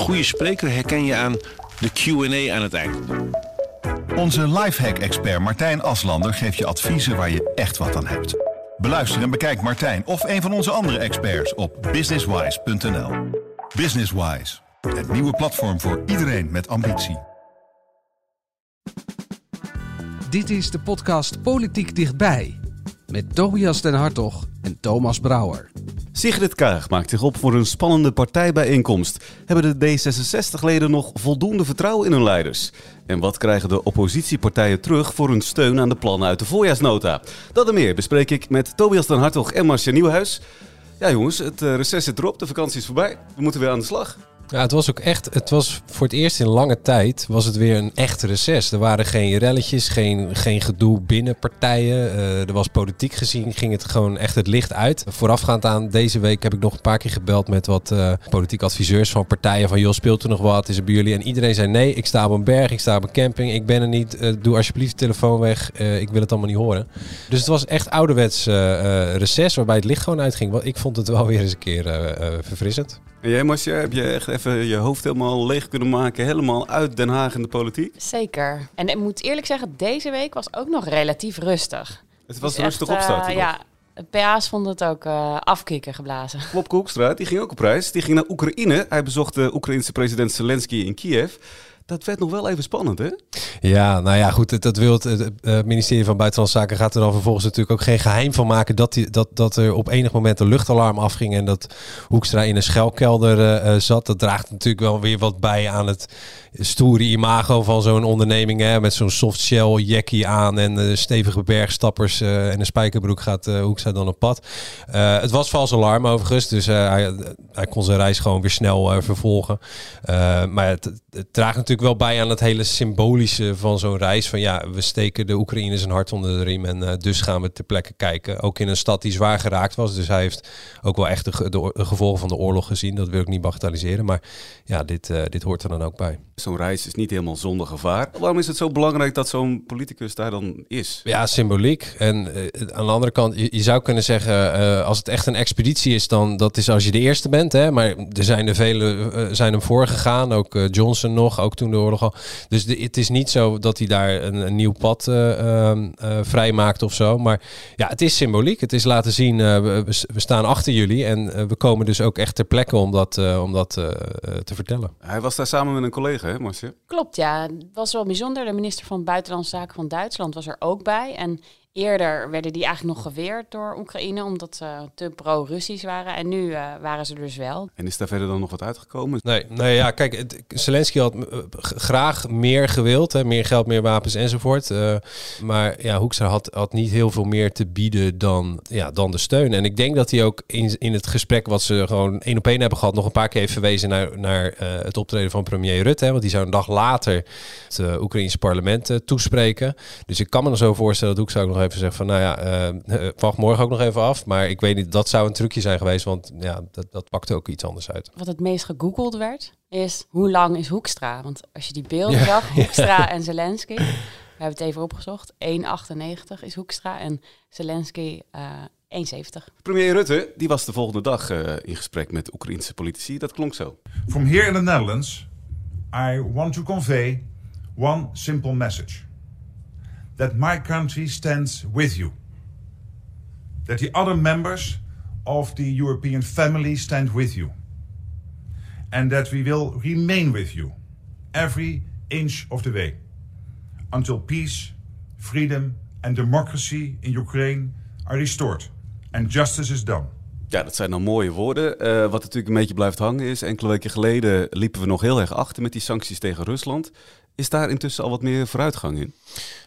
goede spreker herken je aan de Q&A aan het eind. Onze lifehack-expert Martijn Aslander geeft je adviezen waar je echt wat aan hebt. Beluister en bekijk Martijn of een van onze andere experts op businesswise.nl. Businesswise, het nieuwe platform voor iedereen met ambitie. Dit is de podcast Politiek Dichtbij. Met Tobias den Hartog en Thomas Brouwer. Sigrid Kaag maakt zich op voor een spannende partijbijeenkomst. Hebben de D66-leden nog voldoende vertrouwen in hun leiders? En wat krijgen de oppositiepartijen terug voor hun steun aan de plannen uit de voorjaarsnota? Dat en meer bespreek ik met Tobias den Hartog en Marcia Nieuwhuis. Ja jongens, het uh, reces zit erop, de vakantie is voorbij. We moeten weer aan de slag. Ja, het was ook echt, het was voor het eerst in lange tijd was het weer een echt reces. Er waren geen relletjes, geen, geen gedoe binnen partijen. Uh, er was politiek gezien, ging het gewoon echt het licht uit. Voorafgaand aan deze week heb ik nog een paar keer gebeld met wat uh, politiek adviseurs van partijen. Van joh, speelt er nog wat? Is er bij jullie? En iedereen zei nee, ik sta op een berg, ik sta op een camping, ik ben er niet. Uh, doe alsjeblieft de telefoon weg, ik wil het allemaal niet horen. Dus het was echt ouderwets reces waarbij het licht gewoon uitging. Ik vond het wel weer eens een keer verfrissend. En jij Marcia, heb je echt even je hoofd helemaal leeg kunnen maken, helemaal uit Den Haag in de politiek? Zeker. En ik moet eerlijk zeggen, deze week was ook nog relatief rustig. Het was dus rustig opstarten. Uh, ja, de PA's vonden het ook uh, afkikken geblazen. Klop Koekstra, die ging ook op reis. Die ging naar Oekraïne. Hij bezocht de Oekraïnse president Zelensky in Kiev. Dat werd nog wel even spannend, hè? Ja, nou ja, goed. Dat wil het, het, ministerie van Buitenlandse Zaken gaat er dan vervolgens natuurlijk ook geen geheim van maken dat, die, dat, dat er op enig moment een luchtalarm afging en dat Hoekstra in een schelkelder uh, zat. Dat draagt natuurlijk wel weer wat bij aan het stoere imago van zo'n onderneming. Hè, met zo'n soft shell jackie aan en uh, stevige bergstappers en een spijkerbroek gaat Hoekstra dan op pad. het was vals alarm overigens, dus hij, hij, kon zijn reis gewoon weer snel vervolgen. maar het draagt natuurlijk wel bij aan het hele symbolische van zo'n reis. Van ja, we steken de Oekraïners een hart onder de riem en uh, dus gaan we ter plekke kijken. Ook in een stad die zwaar geraakt was. Dus hij heeft ook wel echt de, de, de gevolgen van de oorlog gezien. Dat wil ik niet bagatelliseren. Maar ja, dit, uh, dit hoort er dan ook bij. Zo'n reis is niet helemaal zonder gevaar. Waarom is het zo belangrijk dat zo'n politicus daar dan is? Ja, symboliek. En uh, aan de andere kant, je, je zou kunnen zeggen, als het echt een expeditie is, dan dat is als je de eerste bent. Hè? Maar er zijn er vele zijn hem voorgegaan. Ook Johnson nog, ook toen de oorlog al. Dus de, het is niet zo dat hij daar een, een nieuw pad uh, uh, vrijmaakt of zo. Maar ja, het is symboliek. Het is laten zien, we, we, staan achter jullie. En we komen dus ook echt ter plekke om dat, om dat te vertellen. Hij was daar samen met een collega, hè Marcia? Klopt, ja. Het was wel bijzonder. De minister van Buitenlandse Zaken van Duitsland was er ook bij. En Eerder werden die eigenlijk nog geweerd door Oekraïne omdat ze te pro-Russisch waren. En nu uh, waren ze dus wel. En is daar verder dan nog wat uitgekomen? Nee, nee ja, kijk, het, Zelensky had uh, graag meer gewild. Hè, meer geld, meer wapens enzovoort. Uh, maar ja, Hoekstra had, had niet heel veel meer te bieden dan, ja, dan de steun. En ik denk dat hij ook in, in het gesprek wat ze gewoon één op één hebben gehad... nog een paar keer heeft verwezen naar, naar het optreden van premier Rutte. Hè, want die zou een dag later het Oekraïnse parlement toespreken. Dus ik kan me er zo voorstellen dat Hoekstra ook nog even zeggen van, nou ja, uh, wacht morgen ook nog even af. Maar ik weet niet, dat zou een trucje zijn geweest, want ja, dat, dat pakte ook iets anders uit. Wat het meest gegoogeld werd, is hoe lang is Hoekstra? Want als je die beelden zag, Hoekstra en Zelensky, we hebben het even opgezocht, 1,98 is Hoekstra en Zelensky uh, 1,70. Premier Rutte, die was de volgende dag uh, in gesprek met Oekraïnse politici. Dat klonk zo. From here in the Netherlands, I want to convey one simple message. That my country stands with you. That the other members of the European family stand with you. And that we will remain with you every inch of the way until peace, freedom, and democracy in Ukraine are restored and justice is done. Ja, dat zijn dan mooie woorden. Uh, wat natuurlijk een beetje blijft hangen is, enkele weken geleden liepen we nog heel erg achter met die sancties tegen Rusland. Is daar intussen al wat meer vooruitgang in?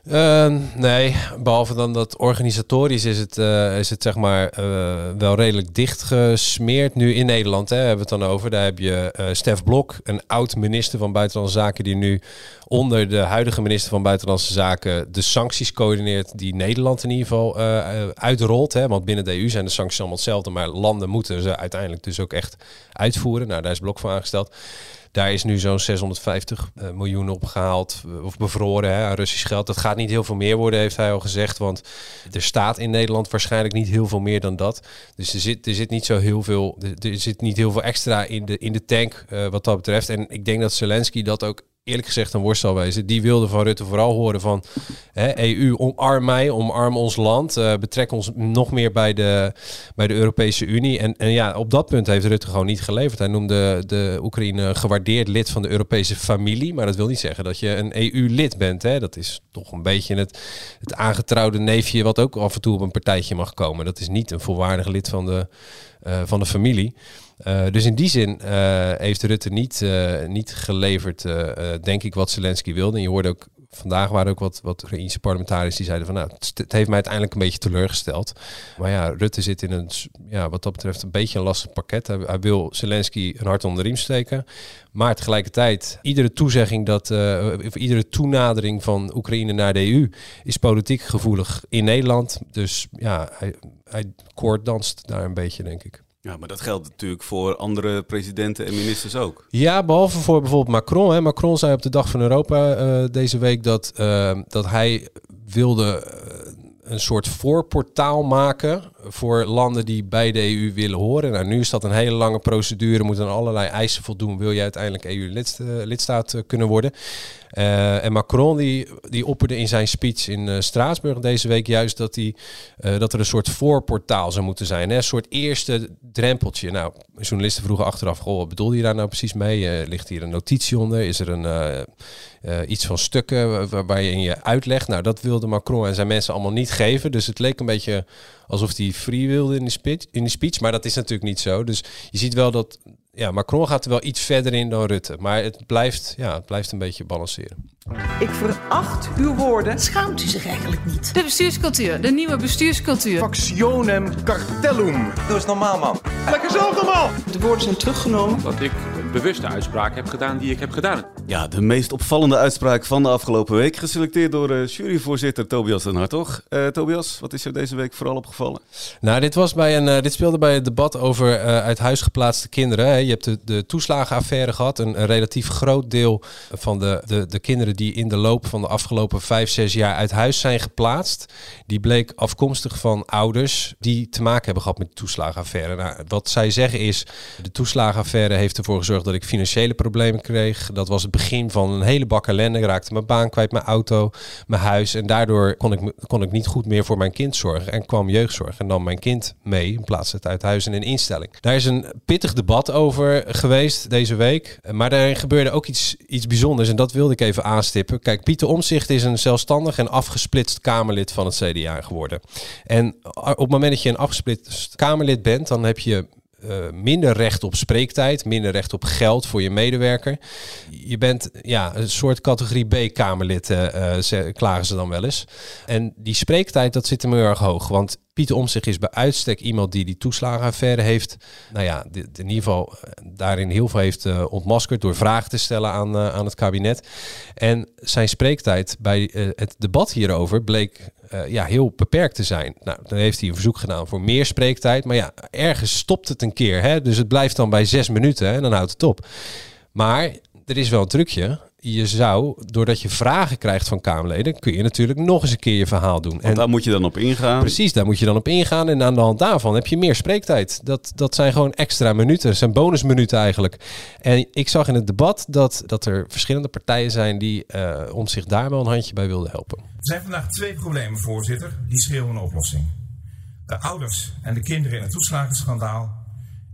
Uh, nee, behalve dan dat organisatorisch is het, uh, is het zeg maar uh, wel redelijk dichtgesmeerd. Nu in Nederland hè, hebben we het dan over. Daar heb je uh, Stef Blok, een oud minister van Buitenlandse Zaken, die nu onder de huidige minister van Buitenlandse Zaken de sancties coördineert die Nederland in ieder geval uitrolt. Hè. Want binnen de EU zijn de sancties allemaal hetzelfde, maar landen moeten ze uiteindelijk dus ook echt uitvoeren. Nou, daar is Blok voor aangesteld. Daar is nu zo'n 650 uh, miljoen opgehaald uh, of bevroren hè, aan Russisch geld. Dat gaat niet heel veel meer worden, heeft hij al gezegd. Want er staat in Nederland waarschijnlijk niet heel veel meer dan dat. Dus er zit, er zit niet zo heel veel, er, zit niet heel veel extra in de, in de tank uh, wat dat betreft. En ik denk dat Zelensky dat ook eerlijk gezegd een worstel wezen. Die wilde van Rutte vooral horen van hè, EU, omarm mij, omarm ons land, uh, betrek ons nog meer bij de, bij de Europese Unie. En, en ja, op dat punt heeft Rutte gewoon niet geleverd. Hij noemde de Oekraïne gewaardeerd lid van de Europese familie, maar dat wil niet zeggen dat je een EU-lid bent. Hè. Dat is toch een beetje het, het aangetrouwde neefje wat ook af en toe op een partijtje mag komen. Dat is niet een volwaardig lid van de, uh, van de familie. Uh, dus in die zin uh, heeft Rutte niet, uh, niet geleverd, denk ik, wat Zelensky wilde. En je hoorde ook, vandaag waren ook wat, wat Oekraïnse parlementariërs die zeiden van, nou, het, heeft mij uiteindelijk een beetje teleurgesteld. Maar ja, Rutte zit in een, ja, wat dat betreft, een beetje een lastig pakket. Hij, hij wil Zelensky een hart onder de riem steken. Maar tegelijkertijd, iedere toezegging dat, of iedere toenadering van Oekraïne naar de EU is politiek gevoelig in Nederland. Dus ja, hij, hij koorddanst daar een beetje, denk ik. Ja, maar dat geldt natuurlijk voor andere presidenten en ministers ook. Ja, behalve voor bijvoorbeeld Macron. Hè. Macron zei op de Dag van Europa uh, deze week dat, uh, dat hij wilde een soort voorportaal maken voor landen die bij de EU willen horen. Nou, nu is dat een hele lange procedure, moet aan allerlei eisen voldoen. Wil je uiteindelijk EU-lidstaat kunnen worden? Uh, en Macron die, die opperde in zijn speech in Straatsburg deze week juist dat, die, dat er een soort voorportaal zou moeten zijn. Hè? Een soort eerste drempeltje. Nou, journalisten vroegen achteraf, goh, wat bedoelde je daar nou precies mee? ligt hier een notitie onder? Is er een, iets van stukken waar, waar je in je uitlegt? Nou, dat wilde Macron en zijn mensen allemaal niet geven. Dus het leek een beetje alsof hij free wilde in de speech, in de speech. Maar dat is natuurlijk niet zo. Dus je ziet wel dat ja, Macron gaat er wel iets verder in dan Rutte. Maar het blijft, ja, het blijft een beetje balanceren. Ik veracht uw woorden. Schaamt u zich eigenlijk niet? De bestuurscultuur, de nieuwe bestuurscultuur. Factionem cartellum. Doe eens normaal, man. Lekker zo, normaal. De woorden zijn teruggenomen. Dat ik bewuste uitspraak heb gedaan die ik heb gedaan. Ja, de meest opvallende uitspraak van de afgelopen week. Geselecteerd door uh, juryvoorzitter Tobias den Hartog. Uh, Tobias, wat is er deze week vooral opgevallen? Nou, dit, was bij een, uh, dit speelde bij het debat over uit huis geplaatste kinderen. Hè. Je hebt de, de toeslagenaffaire gehad. Een, een relatief groot deel van de, de, de kinderen die in de loop van de afgelopen vijf, zes jaar uit huis zijn geplaatst. Die bleek afkomstig van ouders die te maken hebben gehad met de toeslagenaffaire. Nou, wat zij zeggen is, de toeslagenaffaire heeft ervoor gezorgd dat ik financiële problemen kreeg. Dat was het begin van een hele bak ellende. Ik raakte mijn baan kwijt, mijn auto, mijn huis. En daardoor kon ik, kon ik niet goed meer voor mijn kind zorgen. En kwam jeugdzorg en nam mijn kind mee in plaats van het uit huis in instelling. Daar is een pittig debat over geweest deze week. Maar daarin gebeurde ook iets, iets bijzonders en dat wilde ik even aanstippen. Kijk, Pieter Omzicht is een zelfstandig en afgesplitst Kamerlid van het CDA geworden. En op het moment dat je een afgesplitst Kamerlid bent, dan heb je uh, minder recht op spreektijd, minder recht op geld voor je medewerker. Je bent ja, een soort categorie B-Kamerlid, uh, uh, klagen ze dan wel eens. En die spreektijd, dat zit hem heel erg hoog. Want Pieter Omtzigt is bij uitstek iemand die die toeslagenaffaire heeft, nou ja, in ieder geval daarin heel veel heeft uh, ontmaskerd door vragen te stellen aan, uh, aan het kabinet. En zijn spreektijd bij het debat hierover bleek ja, heel beperkt te zijn. Nou, dan heeft hij een verzoek gedaan voor meer spreektijd. Maar ja, ergens stopt het een keer. Hè? Dus het blijft dan bij zes minuten en dan houdt het op. Maar er is wel een trucje je zou, doordat je vragen krijgt van Kamerleden, kun je natuurlijk nog eens een keer je verhaal doen. Want en daar moet je dan op ingaan. Precies, daar moet je dan op ingaan. En aan de hand daarvan heb je meer spreektijd. Dat, dat zijn gewoon extra minuten, dat zijn bonusminuten eigenlijk. En ik zag in het debat dat, dat er verschillende partijen zijn die uh, om zich daar wel een handje bij wilden helpen. Er zijn vandaag twee problemen, voorzitter, die schreeuwen een oplossing. De ouders en de kinderen in het toeslagenschandaal.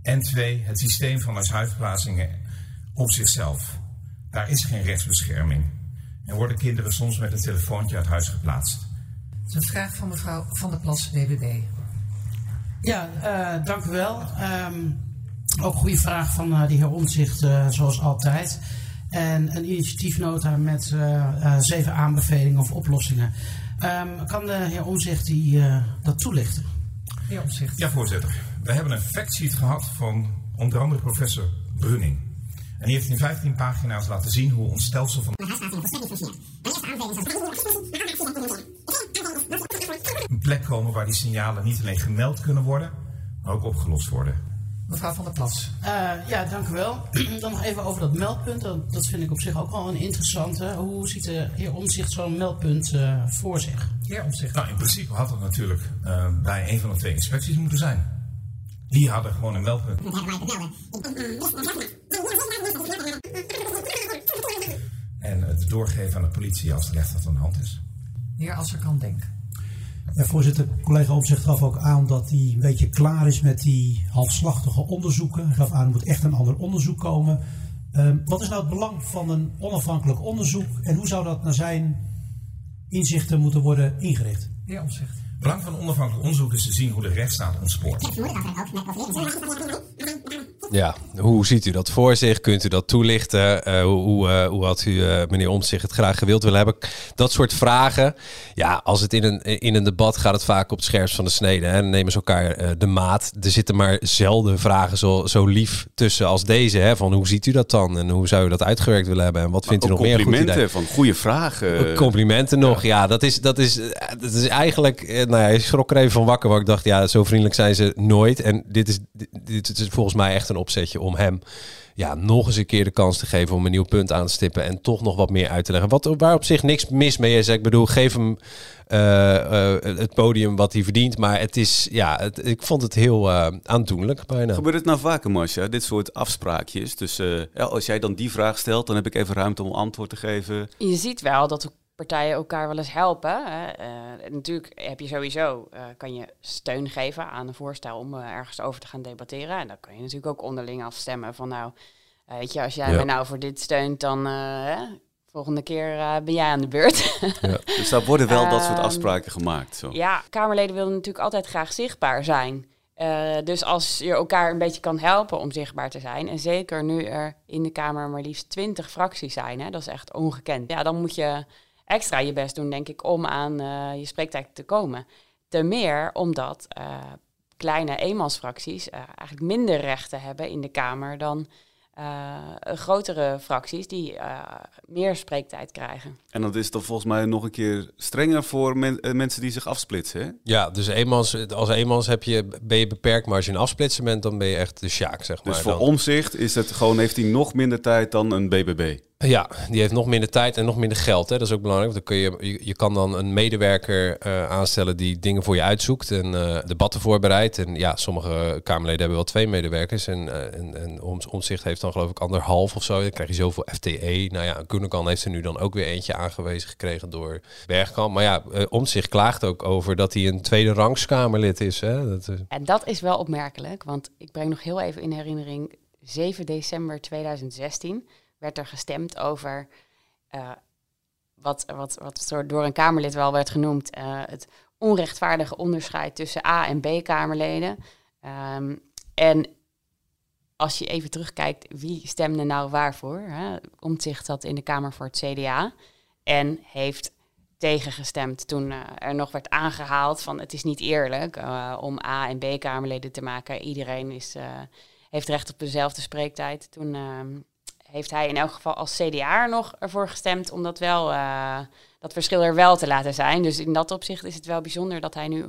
En twee, het systeem van huisplaatsingen op zichzelf. Daar is geen rechtsbescherming. En worden kinderen soms met een telefoontje uit huis geplaatst. Dat is een vraag van mevrouw Van der Plas, BBB. Ja, uh, dank u wel. Um, ook een goede vraag van uh, de heer Omtzigt, uh, zoals altijd. En een initiatiefnota met zeven aanbevelingen of oplossingen. Um, kan de heer Omtzigt die, dat toelichten? Heer Omtzigt. Ja, voorzitter. We hebben een factsheet gehad van onder andere professor Brunning. En die heeft in 15 pagina's laten zien hoe ons stelsel van. Een plek komen waar die signalen niet alleen gemeld kunnen worden, maar ook opgelost worden. Mevrouw van der Plas. Uh, ja, dank u wel. Dan nog even over dat meldpunt. Dat, dat, vind ik op zich ook wel een interessante. Hoe ziet de heer Omzicht zo'n meldpunt uh, voor zich? Heer Omzicht. Nou, in principe had het natuurlijk uh, bij een van de twee inspecties moeten zijn. Die hadden gewoon een meldpunt. En het doorgeven aan de politie als er echt wat aan de hand is. Heer Als er kan denken. Ja, voorzitter, collega Omzicht gaf ook aan dat hij een beetje klaar is met die halfslachtige onderzoeken. Hij gaf aan, er moet echt een ander onderzoek komen. Uh, wat is nou het belang van een onafhankelijk onderzoek en hoe zou dat naar zijn inzichten moeten worden ingericht? Ja, Omzicht. Het belang van een onafhankelijk onderzoek is te zien hoe de rechtsstaat ontspoort. Ja, hoe ziet u dat voor zich? Kunt u dat toelichten? Uh, hoe, uh, hoe had u, uh, meneer Omtzigt, het graag gewild willen hebben? Dat soort vragen. Ja, als het in een, in een debat gaat het vaak op het scherpst van de snede. Hè? Dan nemen ze elkaar de maat. Er zitten maar zelden vragen zo, zo lief tussen als deze. Hè? Van hoe ziet u dat dan? En hoe zou u dat uitgewerkt willen hebben? En wat vindt u nog meer goed Complimenten van goede vragen. Complimenten nog, ja. dat, is, dat, is, dat is eigenlijk... Nou ja, ik schrok er even van wakker. waar ik dacht, ja, zo vriendelijk zijn ze nooit. En dit is, dit, dit is volgens mij echt een opzetje om hem ja, nog eens een keer de kans te geven om een nieuw punt aan te stippen en toch nog wat meer uit te leggen. Wat, waar op zich niks mis mee is. Ik bedoel, geef hem uh, uh, het podium wat hij verdient. Maar het is, ja, het, ik vond het heel uh, aandoenlijk bijna. Gebeurt het nou vaker, Masha? Dit soort afspraakjes. Dus ja, als jij dan die vraag stelt, dan heb ik even ruimte om antwoord te geven. Je ziet wel dat partijen elkaar wel eens helpen. Uh, natuurlijk heb je sowieso, uh, kan je steun geven aan een voorstel om uh, ergens over te gaan debatteren. En dan kan je natuurlijk ook onderling afstemmen van nou, weet je, als jij ja. mij nou voor dit steunt, dan volgende keer ben jij aan de beurt. ja. Dus daar worden wel dat soort afspraken gemaakt. Zo. Ja, Kamerleden willen natuurlijk altijd graag zichtbaar zijn. dus als je elkaar een beetje kan helpen om zichtbaar te zijn, en zeker nu er in de Kamer maar liefst twintig fracties zijn, hè, dat is echt ongekend. Ja, dan moet je extra je best doen, denk ik, om aan uh, je spreektijd te komen. Ten meer omdat uh, kleine eenmansfracties uh, eigenlijk minder rechten hebben in de Kamer dan grotere fracties die meer spreektijd krijgen. En dat is dan volgens mij nog een keer strenger voor men mensen die zich afsplitsen. Hè? Ja, dus eenmans, als eenmans heb je, ben je beperkt, maar als je een afsplitsen bent, dan ben je echt de sjaak, zeg maar. Dus voor dan. omzicht is het gewoon, heeft hij nog minder tijd dan een BBB? Ja, die heeft nog minder tijd en nog minder geld. Hè. Dat is ook belangrijk. Dan kun je, je, kan dan een medewerker uh, aanstellen die dingen voor je uitzoekt en uh, debatten voorbereidt. En ja, sommige Kamerleden hebben wel twee medewerkers. En, uh, en, en om, Omzicht heeft dan geloof ik anderhalf of zo. Dan krijg je zoveel FTE. Nou ja, Koenekan heeft er nu dan ook weer eentje aangewezen gekregen door Bergkamp. Maar ja, Omzicht klaagt ook over dat hij een tweede rangskamerlid is. Hè. Dat, en dat is wel opmerkelijk, want ik breng nog heel even in herinnering 7 december 2016 werd er gestemd over uh, wat, wat, wat door een Kamerlid wel werd genoemd, uh, het onrechtvaardige onderscheid tussen A- en B-Kamerleden. Um, en als je even terugkijkt, wie stemde nou waarvoor? Hè? Omtzigt zat in de Kamer voor het CDA en heeft tegengestemd toen uh, er nog werd aangehaald van het is niet eerlijk om A- en B-Kamerleden te maken. Iedereen is, heeft recht op dezelfde spreektijd. Toen ehm, heeft hij in elk geval als CDA nog ervoor gestemd om dat wel uh, dat verschil er wel te laten zijn. Dus in dat opzicht is het wel bijzonder dat hij nu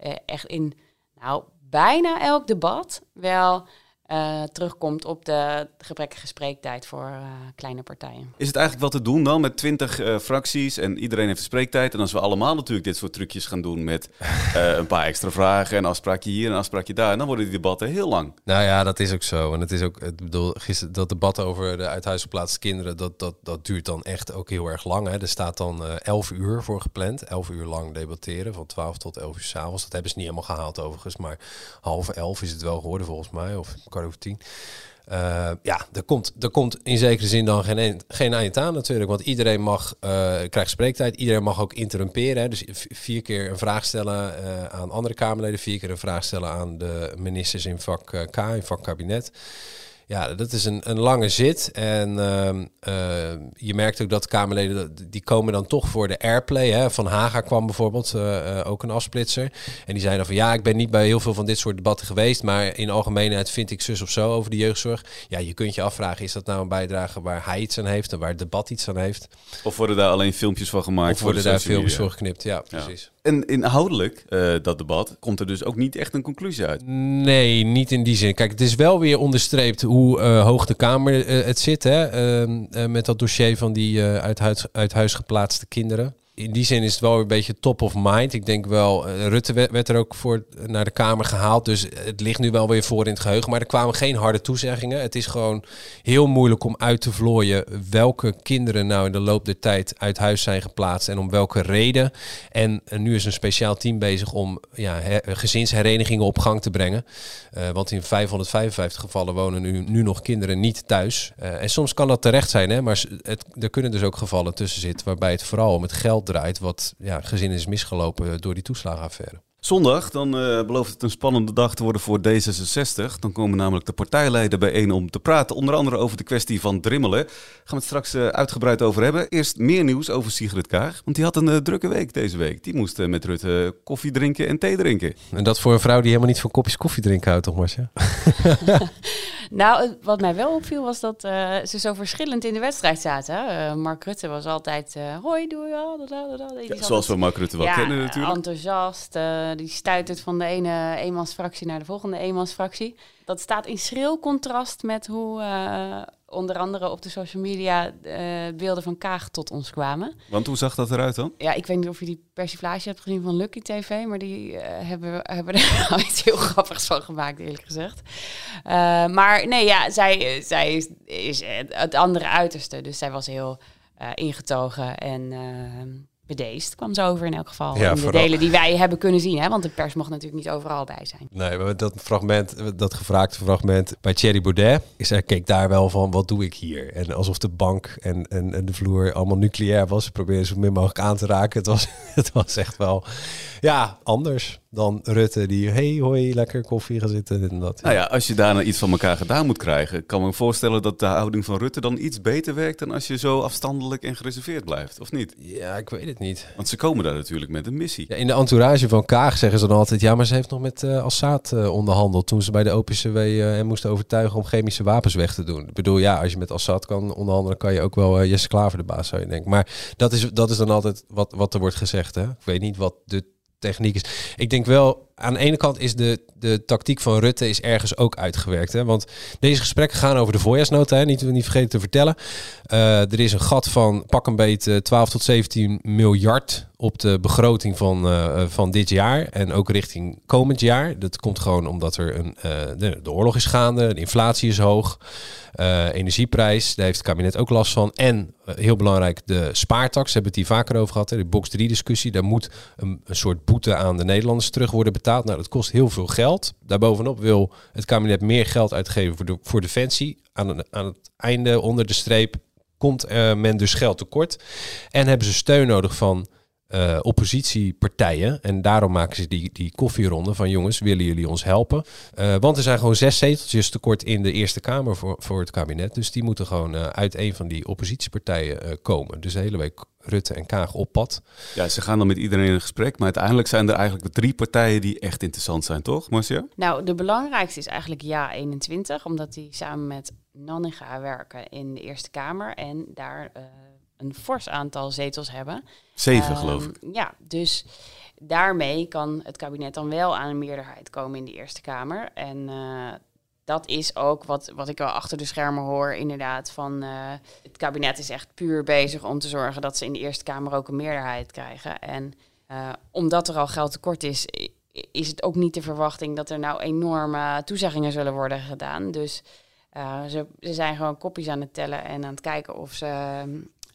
uh, echt in nou bijna elk debat wel uh, terugkomt op de gebrekkige spreektijd voor uh, kleine partijen. Is het eigenlijk wat te doen dan met twintig uh, fracties en iedereen heeft spreektijd? En als we allemaal natuurlijk dit soort trucjes gaan doen met een paar extra vragen en een afspraakje hier en een afspraakje daar, en dan worden die debatten heel lang. Nou ja, dat is ook zo. En het is ook, ik bedoel, gisteren dat debat over de uithuisgeplaatste kinderen, dat, dat, dat duurt dan echt ook heel erg lang. Hè. Er staat dan elf uur voor gepland, elf uur lang debatteren, van 12 tot 11 uur s'avonds. Dat hebben ze niet helemaal gehaald overigens, maar half elf is het wel geworden volgens mij, of over tien. Uh, ja, er komt, er komt in zekere zin dan geen, geen eind aan natuurlijk. Want iedereen mag, uh, krijgt spreektijd. Iedereen mag ook interrumperen. Hè. Dus vier keer een vraag stellen uh, aan andere Kamerleden. Vier keer een vraag stellen aan de ministers in vak K, in vak kabinet. Ja, dat is een, een lange zit. En uh, uh, je merkt ook dat Kamerleden, die komen dan toch voor de airplay. Hè. Van Haga kwam bijvoorbeeld, uh, ook een afsplitser. En die zei dan van, ja, ik ben niet bij heel veel van dit soort debatten geweest. Maar in algemeenheid vind ik zus of zo over de jeugdzorg. Ja, je kunt je afvragen, is dat nou een bijdrage waar hij iets aan heeft en waar het debat iets aan heeft? Of worden daar alleen filmpjes van gemaakt? Of worden daar filmpjes voor geknipt, ja, precies. Ja. En inhoudelijk, uh, dat debat, komt er dus ook niet echt een conclusie uit. Nee, niet in die zin. Kijk, het is wel weer onderstreept hoe uh, hoog de Kamer uh, het zit. Hè? Ehm, met dat dossier van die uit, uit huis geplaatste kinderen in die zin is het wel een beetje top of mind. Ik denk wel, uh, Rutte werd, er ook voor naar de Kamer gehaald. Dus het ligt nu wel weer voor in het geheugen. Maar er kwamen geen harde toezeggingen. Het is gewoon heel moeilijk om uit te vlooien welke kinderen nou in de loop der tijd uit huis zijn geplaatst en om welke reden. En, nu is een speciaal team bezig om ja, gezinsherenigingen op gang te brengen. Uh, want in 555 gevallen wonen nu, nu nog kinderen niet thuis. En soms kan dat terecht zijn, hè? maar het, er kunnen dus ook gevallen tussen zitten waarbij het vooral om het geld draait, wat ja, gezin is misgelopen door die toeslagenaffaire. Zondag, dan uh, belooft het een spannende dag te worden voor D66. Dan komen namelijk de partijleiders bijeen om te praten. Onder andere over de kwestie van Drimmelen. Gaan we het straks uh, uitgebreid over hebben. Eerst meer nieuws over Sigrid Kaag. Want die had een uh, drukke week deze week. Die moest met Rutte koffie drinken en thee drinken. En dat voor een vrouw die helemaal niet van kopjes koffie drinken houdt, toch Marcia? nou, wat mij wel opviel was dat ze zo verschillend in de wedstrijd zaten. Mark Rutte was altijd, hoi, doe je al? Ja, zoals we Mark Rutte wel ja, kennen natuurlijk. enthousiast die stuitert van de ene eenmansfractie naar de volgende eenmansfractie. Dat staat in schril contrast met hoe onder andere op de social media uh, beelden van Kaag tot ons kwamen. Want hoe zag dat eruit dan? Ja, ik weet niet of je die persiflage hebt gezien van Lucky TV, maar die uh, hebben, hebben er iets heel grappigs van gemaakt, eerlijk gezegd. maar nee, ja, zij, zij is, is, het andere uiterste, dus zij was heel ingetogen en bedeesd kwam zo over in elk geval. Ja, in de delen die wij hebben kunnen zien. Hè? Want de pers mocht natuurlijk niet overal bij zijn. Nee, maar dat fragment, dat gevraagde fragment bij Thierry Baudet... is er keek daar wel van, wat doe ik hier? En alsof de bank en, en, en de vloer allemaal nucleair was. Ze probeerden zo min mogelijk aan te raken. Het was, het was echt wel, ja, anders dan Rutte die, hey hoi, lekker koffie gaan zitten en dat. Nou ja, als je daarna iets van elkaar gedaan moet krijgen, kan me voorstellen dat de houding van Rutte dan iets beter werkt dan als je zo afstandelijk en gereserveerd blijft, of niet? Ja, ik weet het niet. Want ze komen daar natuurlijk met een missie. Ja, in de entourage van Kaag zeggen ze dan altijd, ja, maar ze heeft nog met uh, Assad uh, onderhandeld toen ze bij de OPCW uh, en moesten overtuigen om chemische wapens weg te doen. Ik bedoel, ja, als je met Assad kan onderhandelen, kan je ook wel Jesse Klaver de baas, zou je denken. Maar dat is, dat is dan altijd wat, wat er wordt gezegd, hè. Ik weet niet wat de techniek is. Ik denk wel, aan de ene kant is de, de tactiek van Rutte is ergens ook uitgewerkt. Hè? Want deze gesprekken gaan over de voorjaarsnota, hè? Niet, niet vergeten te vertellen. Uh, er is een gat van pak een beetje 12 tot 17 miljard op de begroting van, uh, van dit jaar. En ook richting komend jaar. Dat komt gewoon omdat er een, de, de, oorlog is gaande, de inflatie is hoog. energieprijs, daar heeft het kabinet ook last van. En heel belangrijk, de spaartax, hebben we het hier vaker over gehad. Hè? De box 3 discussie. Daar moet een, een soort boete aan de Nederlanders terug worden betaald betaald. Nou, dat kost heel veel geld. Daarbovenop wil het kabinet meer geld uitgeven voor, de, voor defensie. Aan, aan het einde, onder de streep, komt uh, men dus geld tekort. En hebben ze steun nodig van uh, oppositiepartijen. En daarom maken ze die, die koffieronde van jongens, willen jullie ons helpen? Uh, want er zijn gewoon zes zeteltjes tekort in de Eerste Kamer voor, voor het kabinet. Dus die moeten gewoon uh, uit een van die oppositiepartijen komen. Dus de hele week Rutte en Kaag op pad. Ja, ze gaan dan met iedereen in gesprek. Maar uiteindelijk zijn er eigenlijk de drie partijen die echt interessant zijn, toch, Marcia? Nou, de belangrijkste is eigenlijk Ja21. Omdat die samen met Nanninga werken in de Eerste Kamer. En daar een fors aantal zetels hebben. Zeven, um, geloof ik. Ja, dus daarmee kan het kabinet dan wel aan een meerderheid komen in de Eerste Kamer. En uh, dat is ook wat, wat ik wel achter de schermen hoor, inderdaad. Van uh, het kabinet is echt puur bezig om te zorgen dat ze in de Eerste Kamer ook een meerderheid krijgen. En uh, omdat er al geld tekort is, is het ook niet de verwachting dat er nou enorme toezeggingen zullen worden gedaan. Dus ze, ze zijn gewoon kopjes aan het tellen en aan het kijken of ze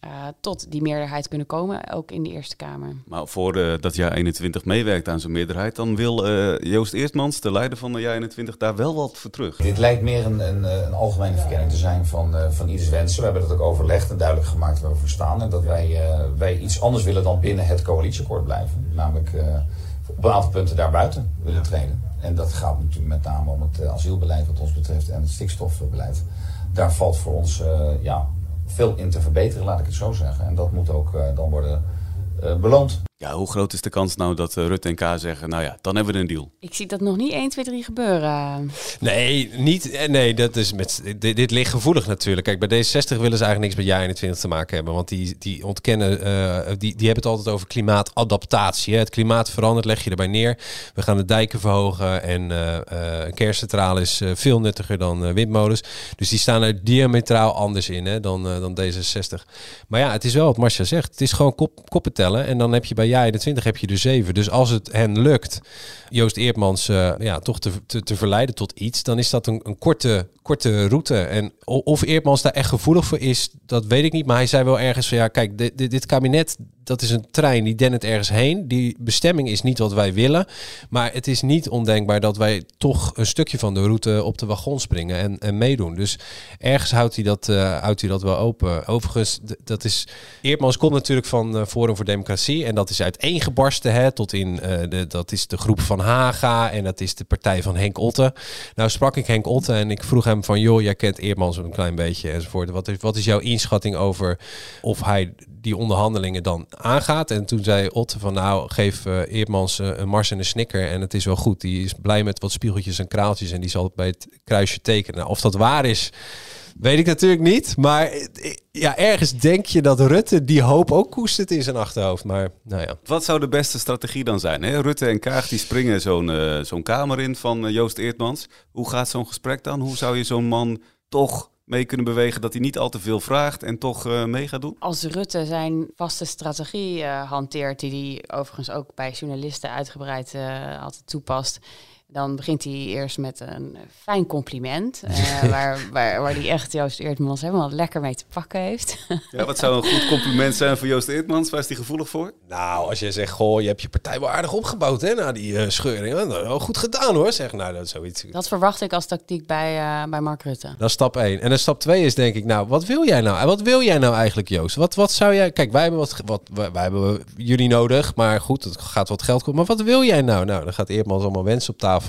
uh, tot die meerderheid kunnen komen, ook in de Eerste Kamer. Maar voor uh, dat jaar 21 meewerkt aan zo'n meerderheid, dan wil uh, Joost Eerstmans, de leider van de jaar 21, daar wel wat voor terug. Dit lijkt meer een, een, een algemene verkenning te zijn van, van ieders wensen. We hebben dat ook overlegd en duidelijk gemaakt waar we voor staan. En dat wij, wij iets anders willen dan binnen het coalitieakkoord blijven. Namelijk op een aantal punten daarbuiten willen treden. En dat gaat natuurlijk met name om het asielbeleid wat ons betreft en het stikstofbeleid. Daar valt voor ons ja, veel in te verbeteren, laat ik het zo zeggen. En dat moet ook uh, dan worden uh, beloond. Ja, hoe groot is de kans nou dat uh, Rutte en K zeggen, nou ja, dan hebben we een deal? Ik zie dat nog niet 1, 2, 3 gebeuren. Nee, niet, eh, nee dat is met, dit, dit ligt gevoelig natuurlijk. Kijk, bij D60 willen ze eigenlijk niks met jaar 21 te maken hebben. Want die, die ontkennen, uh, die, die hebben het altijd over klimaatadaptatie. Hè. Het klimaat verandert, leg je erbij neer. We gaan de dijken verhogen en uh, een kerncentrale is veel nuttiger dan windmolens. Dus die staan er diametraal anders in hè, dan, dan D66. Maar ja, het is wel wat Marcia zegt. Het is gewoon kop, koppen tellen en dan heb je bij jij de 20 heb je er 7. Dus als het hen lukt, Joost Eerdmans uh, ja, toch te, te, te, verleiden tot iets, dan is dat een, een korte, korte route. En of Eerdmans daar echt gevoelig voor is, dat weet ik niet. Maar hij zei wel ergens van ja, kijk, dit, dit kabinet, dat is een trein die dennert ergens heen. Die bestemming is niet wat wij willen. Maar het is niet ondenkbaar dat wij toch een stukje van de route op de wagon springen en, en meedoen. Dus ergens houdt hij dat, uh, houdt hij dat wel open. Overigens, dat is. Eerdmans komt natuurlijk van uh, Forum voor Democratie. En dat is uiteengebarsten hè, tot in. Uh, de, dat is de groep van Haga. En dat is de partij van Henk Otte. Nou sprak ik Henk Otte en ik vroeg hem van. joh, jij kent Eerdmans een klein beetje enzovoort. Wat is, wat is jouw inschatting over of hij die onderhandelingen dan aangaat. En toen zei Otte van nou, geef uh, Eerdmans uh, een mars en een snicker en het is wel goed. Die is blij met wat spiegeltjes en kraaltjes en die zal bij het kruisje tekenen. Nou, of dat waar is, weet ik natuurlijk niet. Maar eh, ja, ergens denk je dat Rutte die hoop ook koestert in zijn achterhoofd. Maar nou ja. Wat zou de beste strategie dan zijn? Hè? Rutte en Kaag die springen zo'n zo'n kamer in van Joost Eerdmans. Hoe gaat zo'n gesprek dan? Hoe zou je zo'n man toch mee kunnen bewegen dat hij niet al te veel vraagt en toch uh, mee gaat doen? Als Rutte zijn vaste strategie uh, hanteert, die hij overigens ook bij journalisten uitgebreid uh, altijd toepast, dan begint hij eerst met een fijn compliment. Uh, waar, waar, waar hij echt Joost Eertmans helemaal lekker mee te pakken heeft. ja, wat zou een goed compliment zijn voor Joost Eertmans? Waar is hij gevoelig voor? Nou, als je zegt, goh, je hebt je partij wel aardig opgebouwd hè, na die uh, scheuring. Nou, goed gedaan hoor, zeg nou, dat zoiets. Dat verwacht ik als tactiek bij, uh, bij Mark Rutte. Dat is stap 1. En dan stap 2 is denk ik, nou, wat wil jij nou? Wat wil jij nou eigenlijk, Joost? Wat, wat zou jij... Kijk, wij hebben, wat, wat, wij hebben jullie nodig, maar goed, het gaat wat geld kosten. Maar wat wil jij nou? Nou, dan gaat Eertmans allemaal wensen op tafel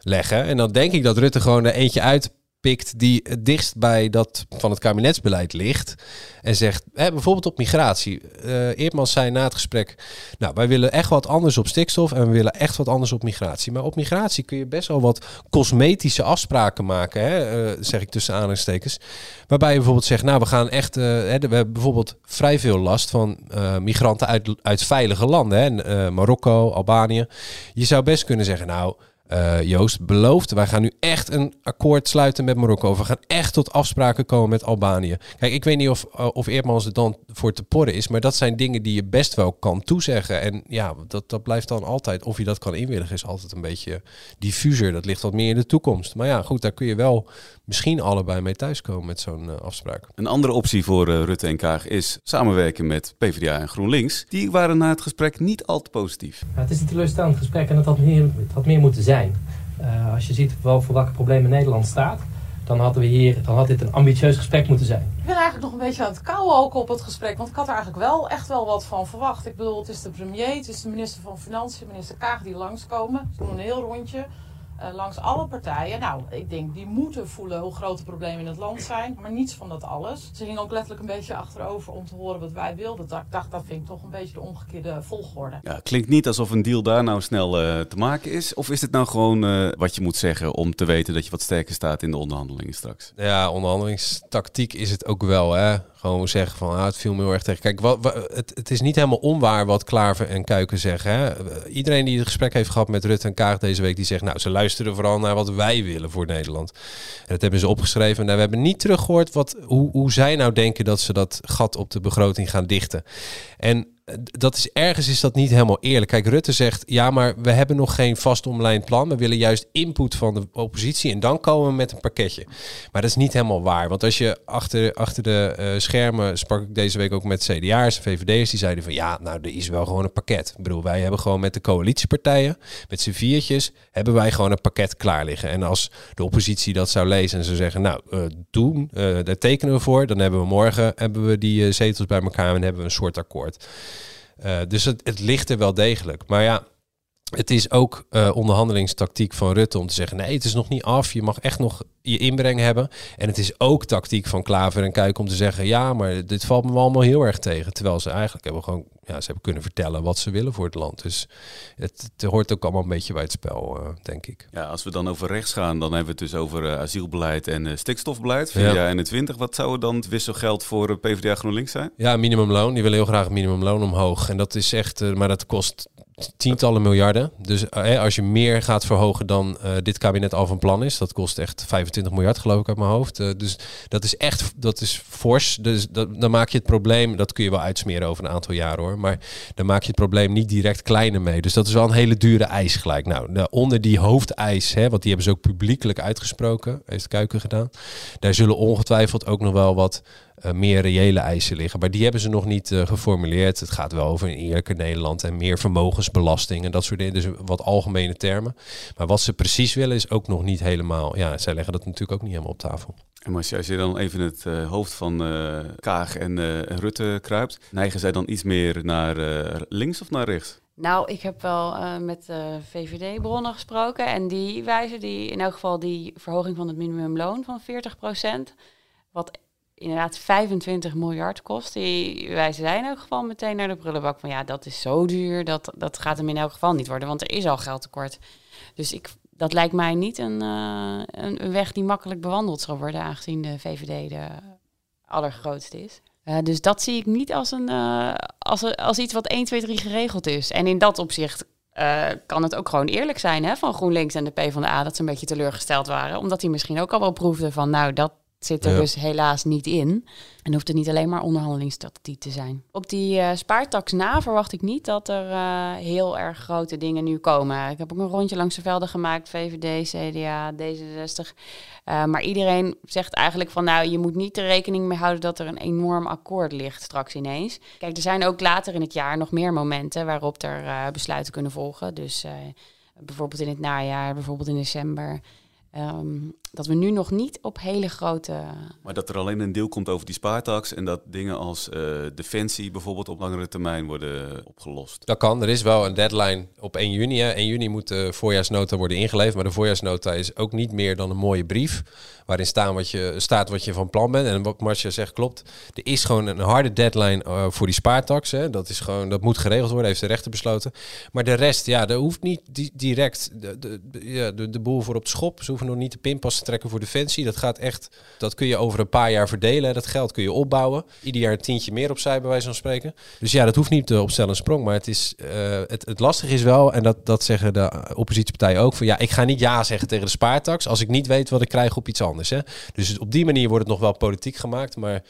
leggen. En dan denk ik dat Rutte gewoon er eentje uitpikt die het dichtst bij dat van het kabinetsbeleid ligt. En zegt, hè, bijvoorbeeld op migratie. Uh, Eerdmans zei na het gesprek, nou, wij willen echt wat anders op stikstof en we willen echt wat anders op migratie. Maar op migratie kun je best wel wat cosmetische afspraken maken, hè, uh, zeg ik tussen aanhalingstekens. Waarbij je bijvoorbeeld zegt, nou, we gaan echt, uh, hè, we hebben bijvoorbeeld vrij veel last van migranten uit, uit veilige landen, hè, Marokko, Albanië. Je zou best kunnen zeggen, nou, uh, Joost belooft. Wij gaan nu echt een akkoord sluiten met Marokko. We gaan echt tot afspraken komen met Albanië. Kijk, ik weet niet of, uh, of Eerdmans er dan voor te porren is. Maar dat zijn dingen die je best wel kan toezeggen. En ja, dat, dat blijft dan altijd. Of je dat kan inwilligen is altijd een beetje diffuser. Dat ligt wat meer in de toekomst. Maar ja, goed, daar kun je wel misschien allebei mee thuiskomen met zo'n uh, afspraak. Een andere optie voor Rutte en Kaag is samenwerken met PvdA en GroenLinks. Die waren na het gesprek niet al te positief. Ja, het is een teleurstellend gesprek en het had meer, het had meer moeten zijn. Uh, als je ziet wel voor welke problemen Nederland staat, dan hadden we hier, dan had dit een ambitieus gesprek moeten zijn. Ik ben eigenlijk nog een beetje aan het kouwen ook op het gesprek, want ik had er eigenlijk wel echt wel wat van verwacht. Ik bedoel, het is de premier, het is de minister van Financiën, minister Kaag die langskomen. Ze doen een heel rondje. Uh, langs alle partijen. Nou, ik denk die moeten voelen hoe groot de problemen in het land zijn. Maar niets van dat alles. Ze gingen ook letterlijk een beetje achterover om te horen wat wij wilden. Dat, ik dacht, dat vind ik toch een beetje de omgekeerde volgorde. Ja, klinkt niet alsof een deal daar nou snel uh, te maken is. Of is het nou gewoon uh, wat je moet zeggen om te weten dat je wat sterker staat in de onderhandelingen straks? Ja, onderhandelingstactiek is het ook wel. Hè? Gewoon zeggen van, ah, het viel me heel erg tegen. Kijk, wat, het, het is niet helemaal onwaar wat Klaver en Kuiken zeggen. Hè? Iedereen die het gesprek heeft gehad met Rutte en Kaag deze week, die zegt, nou, ze luisteren vooral naar wat wij willen voor Nederland. En dat hebben ze opgeschreven. Nou, we hebben niet teruggehoord wat, hoe, hoe zij nou denken dat ze dat gat op de begroting gaan dichten. En dat is ergens is dat niet helemaal eerlijk. Kijk, Rutte zegt ja, maar we hebben nog geen vast omlijnd plan. We willen juist input van de oppositie en dan komen we met een pakketje. Maar dat is niet helemaal waar. Want als je achter, achter de uh, schermen sprak ik deze week ook met CDA's en VVD'ers, die zeiden van ja, nou er is wel gewoon een pakket. Ik bedoel, wij hebben gewoon met de coalitiepartijen, met z'n viertjes, hebben wij gewoon een pakket klaar liggen. En als de oppositie dat zou lezen en ze zeggen, nou, uh, doen, uh, daar tekenen we voor, dan hebben we morgen hebben we die zetels bij elkaar en hebben we een soort akkoord. Uh, dus het, ligt er wel degelijk. Maar ja, het is ook uh, onderhandelingstactiek van Rutte om te zeggen: nee, het is nog niet af. Je mag echt nog je inbreng hebben. En het is ook tactiek van Klaver en Kuik om te zeggen: ja, maar dit valt me allemaal heel erg tegen. Terwijl ze eigenlijk hebben gewoon ja, ze hebben kunnen vertellen wat ze willen voor het land. Dus het, het hoort ook allemaal een beetje bij het spel, uh, denk ik. Ja, als we dan over rechts gaan, dan hebben we het dus over uh, asielbeleid en uh, stikstofbeleid. VVD ja. 21. Wat zou dan het wisselgeld voor PvdA GroenLinks zijn? Ja, minimumloon. Die willen heel graag minimumloon omhoog. En dat is echt, maar dat kost tientallen miljarden. Dus eh, als je meer gaat verhogen dan uh, dit kabinet al van plan is, dat kost echt 25 miljard geloof ik uit mijn hoofd. Uh, dus dat is echt, dat is fors. Dus dat, dan maak je het probleem, dat kun je wel uitsmeren over een aantal jaren hoor, maar dan maak je het probleem niet direct kleiner mee. Dus dat is wel een hele dure eis gelijk. Nou, de, onder die hoofdeis, hè, want die hebben ze ook publiekelijk uitgesproken, heeft Kuiken gedaan. Daar zullen ongetwijfeld ook nog wel wat uh, meer reële eisen liggen. Maar die hebben ze nog niet uh, geformuleerd. Het gaat wel over een eerlijker Nederland en meer vermogensbelasting en dat soort dingen. Dus wat algemene termen. Maar wat ze precies willen is ook nog niet helemaal. Ja, zij leggen dat natuurlijk ook niet helemaal op tafel. En als je, als je dan even het uh, hoofd van Kaag en Rutte kruipt, neigen zij dan iets meer naar links of naar rechts? Nou, ik heb wel uh, met uh, VVD-bronnen gesproken en die wijzen die in elk geval die verhoging van het minimumloon van 40%, wat inderdaad 25 miljard kost. Die, wij zijn elk geval meteen naar de prullenbak van ja, dat is zo duur, dat, dat gaat hem in elk geval niet worden, want er is al geldtekort. Dus ik, dat lijkt mij niet een, uh, een, weg die makkelijk bewandeld zal worden, aangezien de VVD de allergrootste is. Uh, dus dat zie ik niet als, een, uh, als, als iets wat 1, 2, 3 geregeld is. En in dat opzicht kan het ook gewoon eerlijk zijn hè, van GroenLinks en de PvdA dat ze een beetje teleurgesteld waren. Omdat die misschien ook al wel proefden van nou, dat, zit er dus helaas niet in. En hoeft het niet alleen maar onderhandelingsstrategie te zijn. Op die uh, spaartax na verwacht ik niet dat er uh, heel erg grote dingen nu komen. Ik heb ook een rondje langs de velden gemaakt, VVD, CDA, D66. Uh, maar iedereen zegt eigenlijk van nou, je moet niet er rekening mee houden dat er een enorm akkoord ligt straks ineens. Kijk, er zijn ook later in het jaar nog meer momenten waarop er besluiten kunnen volgen. Dus bijvoorbeeld in het najaar, bijvoorbeeld in december. Um, dat we nu nog niet op hele grote. Maar dat er alleen een deel komt over die spaartax en dat dingen als uh, defensie bijvoorbeeld op langere termijn worden opgelost. Dat kan. Er is wel een deadline op 1 juni. Hè. 1 juni moet de voorjaarsnota worden ingeleverd. Maar de voorjaarsnota is ook niet meer dan een mooie brief. Waarin staan wat je, staat wat je van plan bent. En wat Marcia zegt klopt. Er is gewoon een harde deadline uh, voor die spaartax. Hè. Dat, is gewoon, dat moet geregeld worden, heeft de rechter besloten. Maar de rest, ja, er hoeft niet di direct de, de, ja, de, de boel voor op de schop. Ze hoeven nog niet de pinpas te trekken voor Defensie. Dat gaat echt, dat kun je over een paar jaar verdelen. Dat geld kun je opbouwen. Ieder jaar een tientje meer opzij, bij wijze van spreken. Dus ja, dat hoeft niet op stel een sprong. Maar het, is, uh, het, het lastige is wel, en dat, dat zeggen de oppositiepartijen ook, van ja, ik ga niet ja zeggen tegen de spaartax als ik niet weet wat ik krijg op iets anders. Hè. Dus op die manier wordt het nog wel politiek gemaakt, maar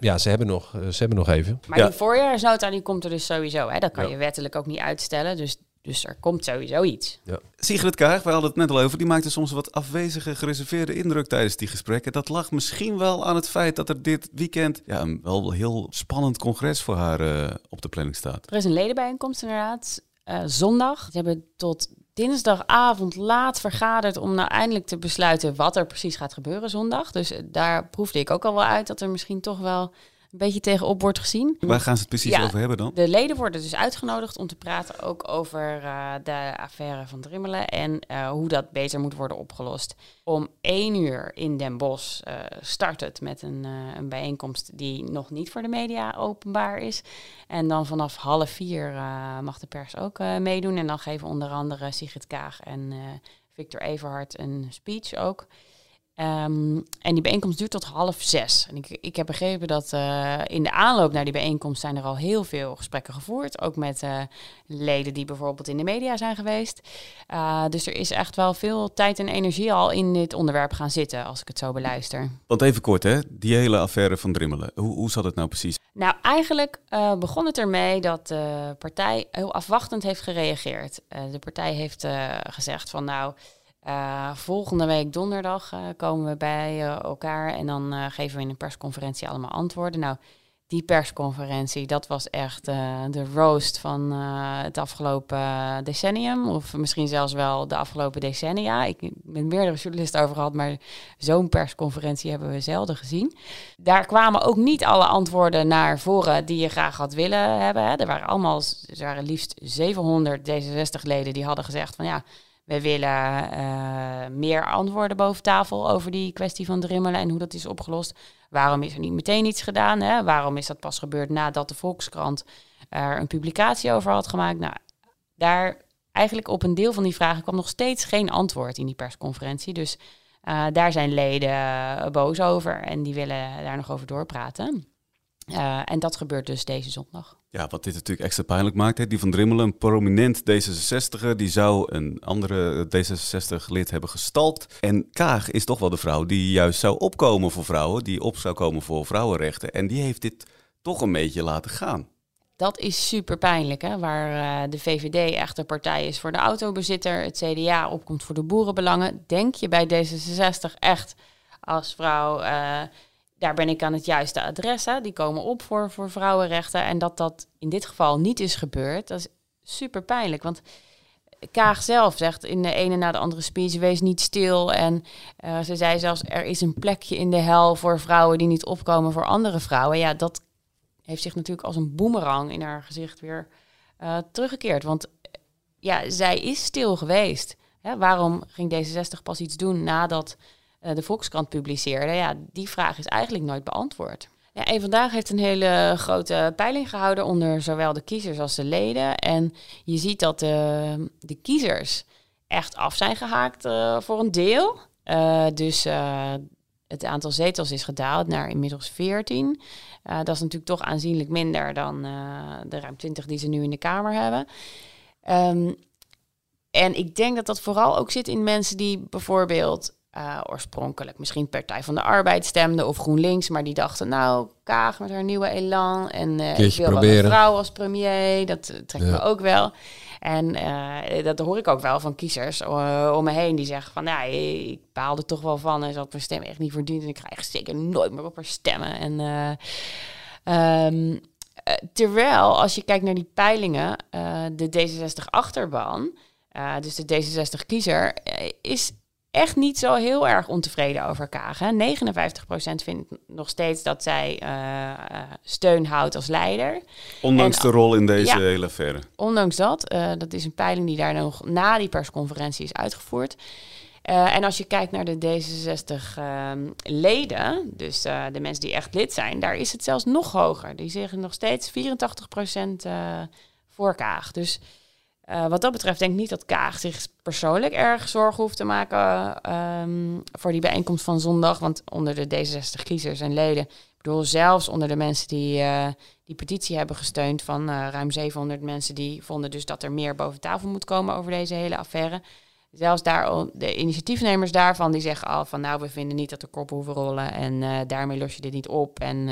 ja, ze hebben nog, ze hebben nog even. Maar ja. die voorjaarsnota die komt er dus sowieso. Hè? Dat kan ja. je wettelijk ook niet uitstellen. Dus dus er komt sowieso iets. Ja. Sigrid Kaag, we hadden het net al over, die maakte soms een wat afwezige, gereserveerde indruk tijdens die gesprekken. Dat lag misschien wel aan het feit dat er dit weekend ja, een wel heel spannend congres voor haar uh, op de planning staat. Er is een ledenbijeenkomst inderdaad, uh, zondag. Ze hebben tot dinsdagavond laat vergaderd om nou eindelijk te besluiten wat er precies gaat gebeuren zondag. Dus daar proefde ik ook al wel uit dat er misschien toch wel een beetje tegenop wordt gezien. Waar gaan ze het precies ja, over hebben dan? De leden worden dus uitgenodigd om te praten ook over uh, de affaire van Drimmelen en uh, hoe dat beter moet worden opgelost. Om één uur in Den Bosch uh, start het met een, een, bijeenkomst die nog niet voor de media openbaar is. En dan vanaf half vier mag de pers ook meedoen. En dan geven onder andere Sigrid Kaag en Victor Everhard een speech ook. Um, en die bijeenkomst duurt tot half zes. En ik, ik heb begrepen dat uh, in de aanloop naar die bijeenkomst zijn er al heel veel gesprekken gevoerd. Ook met uh, leden die bijvoorbeeld in de media zijn geweest. Uh, dus er is echt wel veel tijd en energie al in dit onderwerp gaan zitten, als ik het zo beluister. Want even kort, hè? die hele affaire van Drimmelen. Hoe, hoe zat het nou precies? Nou, eigenlijk begon het ermee dat de partij heel afwachtend heeft gereageerd. de partij heeft gezegd van nou... Uh, volgende week donderdag uh, komen we bij uh, elkaar en dan geven we in een persconferentie allemaal antwoorden. Nou, die persconferentie, dat was echt de roast van het afgelopen decennium. Of misschien zelfs wel de afgelopen decennia. Ik ben meerdere journalisten over gehad, maar zo'n persconferentie hebben we zelden gezien. Daar kwamen ook niet alle antwoorden naar voren die je graag had willen hebben. Hè. Er waren allemaal, er waren liefst 700 D66-leden die hadden gezegd van ja We willen eh, meer antwoorden boven tafel over die kwestie van drimmelen en hoe dat is opgelost. Waarom is er niet meteen iets gedaan? Hè? Waarom is dat pas gebeurd nadat de Volkskrant er een publicatie over had gemaakt? Nou, daar eigenlijk op een deel van die vragen kwam nog steeds geen antwoord in die persconferentie. Dus uh, daar zijn leden boos over en die willen daar nog over doorpraten. En dat gebeurt dus deze zondag. Ja, wat dit natuurlijk extra pijnlijk maakt. Hè? Die van Drimmelen, een prominent D66er, die zou een andere D66-lid hebben gestalkt. En Kaag is toch wel de vrouw die juist zou opkomen voor vrouwen, die op zou komen voor vrouwenrechten. En die heeft dit toch een beetje laten gaan. Dat is super pijnlijk, hè? waar uh, de VVD echt de partij is voor de autobezitter, het CDA opkomt voor de boerenbelangen. Denk je bij D66 echt als vrouw, uh, daar ben ik aan het juiste adres, hè? die komen op voor, voor vrouwenrechten. En dat dat in dit geval niet is gebeurd, dat is super pijnlijk. Want Kaag zelf zegt in de ene na de andere speech: wees niet stil. En uh, ze zei zelfs: er is een plekje in de hel voor vrouwen die niet opkomen voor andere vrouwen. Ja, dat heeft zich natuurlijk als een boemerang in haar gezicht weer uh, teruggekeerd. Want ja, zij is stil geweest. Waarom ging D66 pas iets doen nadat de Volkskrant publiceerde? Ja, die vraag is eigenlijk nooit beantwoord. Ja, en vandaag heeft een hele grote peiling gehouden onder zowel de kiezers als de leden. En je ziet dat de, de kiezers echt af zijn gehaakt uh, voor een deel. Uh, dus het aantal zetels is gedaald naar inmiddels 14. dat is natuurlijk toch aanzienlijk minder dan de ruim 20 die ze nu in de Kamer hebben. Um, en ik denk dat dat vooral ook zit in mensen die bijvoorbeeld uh, oorspronkelijk misschien Partij van de Arbeid stemden of GroenLinks, maar die dachten, nou, Kaag met haar nieuwe elan en uh, ik wil wel een vrouw als premier, dat uh, trekt ja. me ook wel. En dat hoor ik ook wel van kiezers om me heen die zeggen van, ja, ik baal er toch wel van en zal ik mijn stem echt niet verdienen en ik ga echt zeker nooit meer op haar stemmen. En um, terwijl, als je kijkt naar die peilingen, de D66 achterban, dus de D66 kiezer, is echt niet zo heel erg ontevreden over Kaag. Hè. 59% vindt nog steeds dat zij uh, steun houdt als leider. Ondanks en, de rol in deze ja, hele affaire. Ondanks dat. Uh, dat is een peiling die daar nog na die persconferentie is uitgevoerd. Uh, en als je kijkt naar de D66-leden, dus de mensen die echt lid zijn, daar is het zelfs nog hoger. Die zeggen nog steeds 84% voor Kaag. Dus uh, wat dat betreft denk ik niet dat Kaag zich persoonlijk erg zorgen hoeft te maken um, voor die bijeenkomst van zondag. Want onder de D66-kiezers en leden, ik bedoel zelfs onder de mensen die uh, die petitie hebben gesteund van uh, ruim 700 mensen die vonden dus dat er meer boven tafel moet komen over deze hele affaire. Zelfs daar, de initiatiefnemers daarvan die zeggen al van nou we vinden niet dat er koppen hoeven rollen en daarmee los je dit niet op. En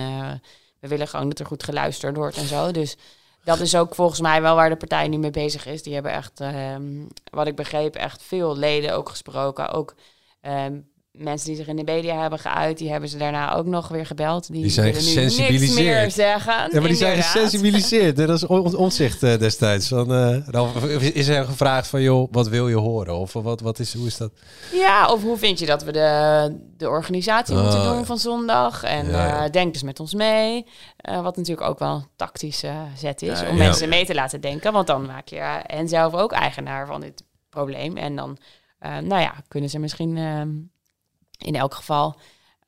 we willen gewoon dat er goed geluisterd wordt en zo. Dus dat is ook volgens mij wel waar de partij nu mee bezig is. Die hebben echt, um, wat ik begreep, echt veel leden ook gesproken. Ook um, mensen die zich in de media hebben geuit, die hebben ze daarna ook nog weer gebeld. Die, die zijn gesensibiliseerd. Niks meer zeggen. Ja, maar die zijn gesensibiliseerd. Dat is on onzicht uh, destijds. Van, uh, dan is er gevraagd van, joh, wat wil je horen? Of wat, wat is, hoe is dat? Ja, of hoe vind je dat we de, de organisatie oh, moeten doen ja. van zondag? En ja, ja. Uh, denk dus met ons mee. Uh, wat natuurlijk ook wel een tactische zet is. om mensen mee te laten denken. Want dan maak je hen zelf ook eigenaar van dit probleem. En dan, nou ja, kunnen ze misschien ehm, in elk geval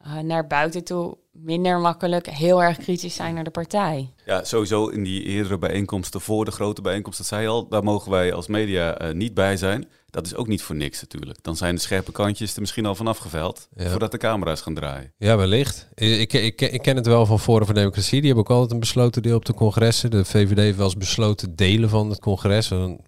uh, naar buiten toe minder makkelijk heel erg kritisch zijn naar de partij. Ja, sowieso in die eerdere bijeenkomsten, voor de grote bijeenkomst, dat zei je al, daar mogen wij als media uh, niet bij zijn. Dat is ook niet voor niks natuurlijk. Dan zijn de scherpe kantjes er misschien al vanaf geveld, ja. voordat de camera's gaan draaien. Ja, wellicht. Ik, ik, ik, ken het wel van Forum voor Democratie. Die hebben ook altijd een besloten deel op de congressen. De VVD heeft wel eens besloten delen van het congres. Dan,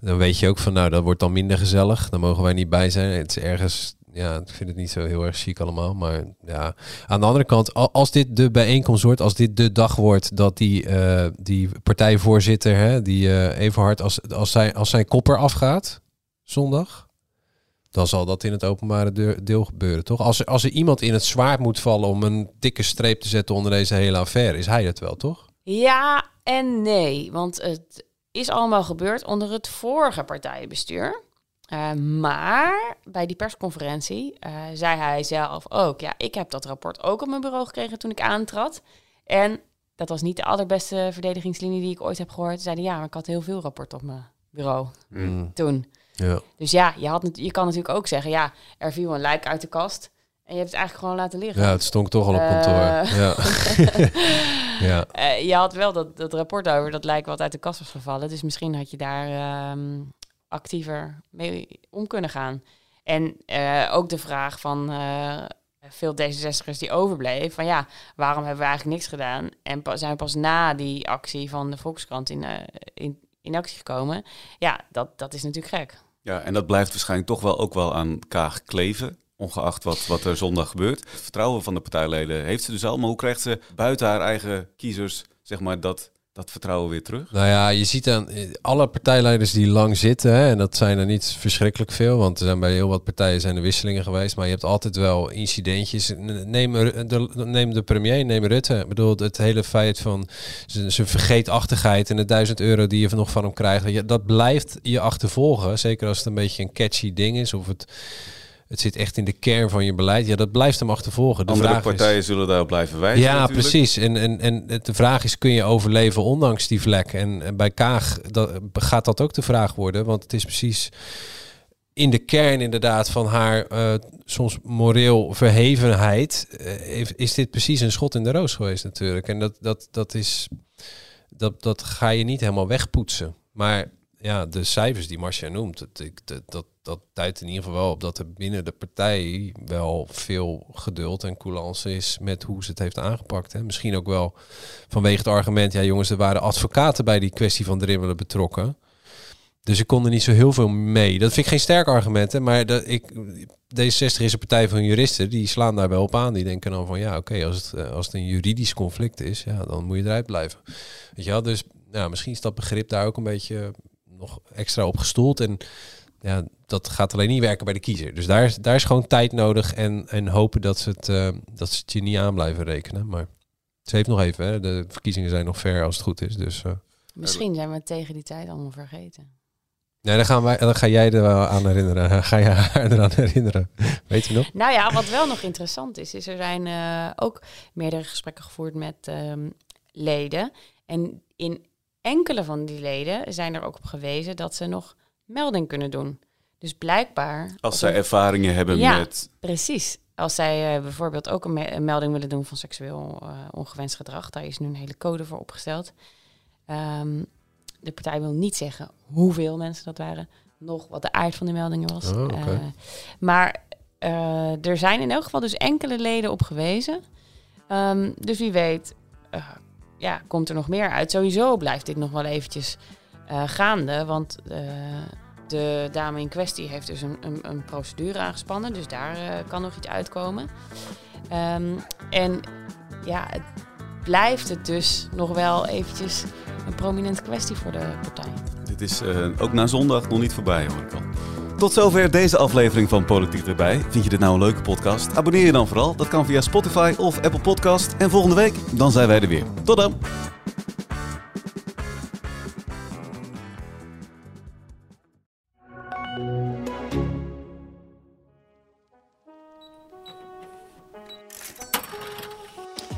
dan weet je ook van, nou, dat wordt dan minder gezellig. Dan mogen wij niet bij zijn. Het is ergens ja, ik vind het niet zo heel erg chic allemaal. Maar ja, aan de andere kant, als dit de bijeenkomst wordt, als dit de dag wordt dat die, uh, die partijvoorzitter, hè, die uh, Everhard, als, als, zijn, als zijn kopper afgaat, zondag, dan zal dat in het openbare deel gebeuren, toch? Als er, als er iemand in het zwaard moet vallen om een dikke streep te zetten onder deze hele affaire, is hij het wel, toch? Ja en nee, want het is allemaal gebeurd onder het vorige partijbestuur. Uh, maar bij die persconferentie uh, zei hij zelf ook: Ja, ik heb dat rapport ook op mijn bureau gekregen toen ik aantrad. En dat was niet de allerbeste verdedigingslinie die ik ooit heb gehoord. Zeiden ja, maar ik had heel veel rapport op mijn bureau mm. toen. Ja. Dus ja, je, had, je kan natuurlijk ook zeggen, ja, er viel een lijk uit de kast. En je hebt het eigenlijk gewoon laten liggen. Ja, het stonk toch al op kantoor. Eh, Ja. Ja. Eh, je had wel dat, dat rapport over dat lijk wat uit de kast was gevallen. Dus misschien had je daar ehm, actiever mee om kunnen gaan. En eh, ook de vraag van eh, veel D66'ers die overbleef. Van ja, waarom hebben we eigenlijk niks gedaan? En zijn we pas na die actie van de Volkskrant in, eh, in, in actie gekomen? Ja, dat, dat is natuurlijk gek. Ja, en dat blijft waarschijnlijk toch wel ook wel aan Kaag kleven. Ongeacht wat, wat er zondag gebeurt. Het vertrouwen van de partijleden heeft ze dus al. Maar hoe krijgt ze buiten haar eigen kiezers zeg maar, dat, dat vertrouwen weer terug? Nou ja, je ziet aan eh, alle partijleiders die lang zitten, hè, en dat zijn er niet verschrikkelijk veel, want er zijn bij heel wat partijen zijn er wisselingen geweest, maar je hebt altijd wel incidentjes. Neem, de, neem de premier, neem Rutte. Ik bedoel, het hele feit van zijn vergeetachtigheid en de duizend euro die je nog van hem krijgt, dat blijft je achtervolgen. Zeker als het een beetje een catchy ding is, of het, het zit echt in de kern van je beleid. Ja, dat blijft hem achtervolgen. De Andere vraag is- partijen zullen daarop blijven wijzen. ja, natuurlijk. precies. En, en, en de vraag is, kun je overleven ondanks die vlek? En, en bij Kaag dat, gaat dat ook de vraag worden. Want het is precies in de kern inderdaad van haar eh, soms moreel verhevenheid... eh, is dit precies een schot in de roos geweest natuurlijk. En dat, dat, dat, is, dat, dat ga je niet helemaal wegpoetsen. Maar ja, de cijfers die Marcia noemt, dat, ik- dat, dat, dat duidt in ieder geval wel op dat er binnen de partij wel veel geduld en coulance is met hoe ze het heeft aangepakt. Hè. Misschien ook wel vanwege het argument, ja jongens, er waren advocaten bij die kwestie van dribbelen betrokken. Dus ik kon er niet zo heel veel mee. Dat vind ik geen sterk argument, hè, maar dat ik, D66 is een partij van juristen, die slaan daar wel op aan. Die denken dan van, ja oké, als, het, eh, als het een juridisch conflict is, ja, dan moet je eruit blijven. Weet je wel, dus ja, misschien is dat begrip daar ook een beetje nog extra op gestoeld. En ja, dat gaat alleen niet werken bij de kiezer. Dus daar, is- daar is gewoon tijd nodig en, en hopen dat ze, het, eh, dat ze het je niet aan blijven rekenen. Maar ze heeft nog even, hè. de verkiezingen zijn nog ver als het goed is. Dus eh, Misschien zijn we het tegen die tijd allemaal vergeten. nee, dan, gaan wij, dan ga jij er wel aan herinneren. Ga je haar eraan herinneren? Weet je nog? Nou ja, wat wel nog interessant is, is er zijn eh, ook meerdere gesprekken gevoerd met ehm, leden. En in enkele van die leden zijn er ook op gewezen dat ze nog melding kunnen doen. Dus blijkbaar... Als zij ervaringen hebben ja, met... precies. Als zij eh, bijvoorbeeld ook een, me- een melding willen doen van seksueel eh, ongewenst gedrag, daar is nu een hele code voor opgesteld. Ehm, de partij wil niet zeggen hoeveel mensen dat waren, nog wat de aard van de meldingen was. Oh. Eh, maar eh, er zijn in elk geval dus enkele leden op gewezen. Ehm, dus wie weet, ja, komt er nog meer uit. Sowieso blijft dit nog wel eventjes eh, gaande, want eh, de dame in kwestie heeft dus een, een, een procedure aangespannen, dus daar eh, kan nog iets uitkomen. Ehm, en ja, het blijft het dus nog wel eventjes een prominente kwestie voor de partij. Dit is ook na zondag nog niet voorbij, hoor ik al. Tot zover deze aflevering van Politiek erbij. Vind je dit nou een leuke podcast? Abonneer je dan vooral. Dat kan via Spotify of Apple Podcast. En volgende week, dan zijn wij er weer. Tot dan!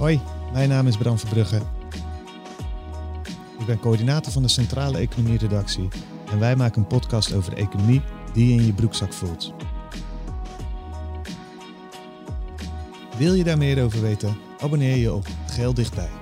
Hoi, mijn naam is Bram Verbrugge. Ik ben coördinator van de Centrale Economie Redactie en wij maken een podcast over economie die je in je broekzak voelt. Wil je daar meer over weten? Abonneer je op Geel Dichtbij.